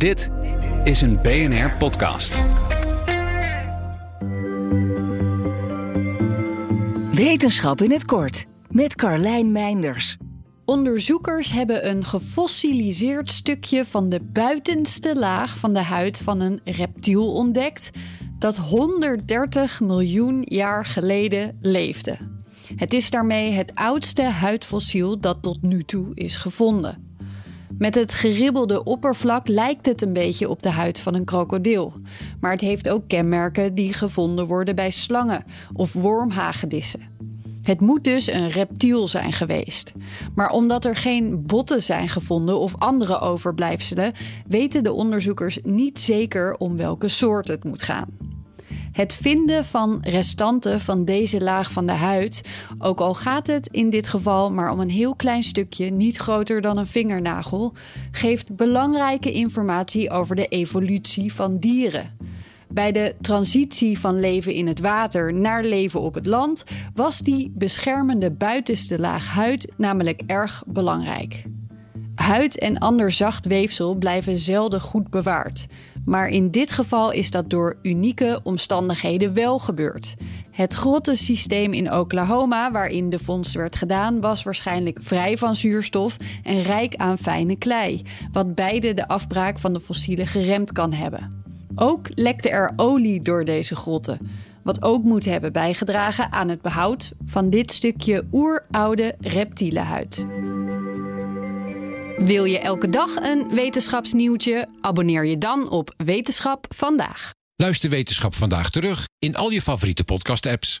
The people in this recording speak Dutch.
Dit is een BNR podcast. Wetenschap in het kort met Carlijn Meinders. Onderzoekers hebben een gefossiliseerd stukje van de buitenste laag van de huid van een reptiel ontdekt dat 130 miljoen jaar geleden leefde. Het is daarmee het oudste huidfossiel dat tot nu toe is gevonden. Met het geribbelde oppervlak lijkt het een beetje op de huid van een krokodil. Maar het heeft ook kenmerken die gevonden worden bij slangen of wormhagedissen. Het moet dus een reptiel zijn geweest. Maar omdat er geen botten zijn gevonden of andere overblijfselen, weten de onderzoekers niet zeker om welke soort het moet gaan. Het vinden van restanten van deze laag van de huid, ook al gaat het in dit geval maar om een heel klein stukje, niet groter dan een vingernagel, geeft belangrijke informatie over de evolutie van dieren. Bij de transitie van leven in het water naar leven op het land was die beschermende buitenste laag huid namelijk erg belangrijk. Huid en ander zacht weefsel blijven zelden goed bewaard. Maar in dit geval is dat door unieke omstandigheden wel gebeurd. Het grottensysteem in Oklahoma, waarin de vondst werd gedaan, was waarschijnlijk vrij van zuurstof en rijk aan fijne klei, wat beide de afbraak van de fossielen geremd kan hebben. Ook lekte er olie door deze grotten, wat ook moet hebben bijgedragen aan het behoud van dit stukje oeroude reptielenhuid. Wil je elke dag een wetenschapsnieuwtje? Abonneer je dan op Wetenschap vandaag. Luister Wetenschap vandaag terug in al je favoriete podcast-apps.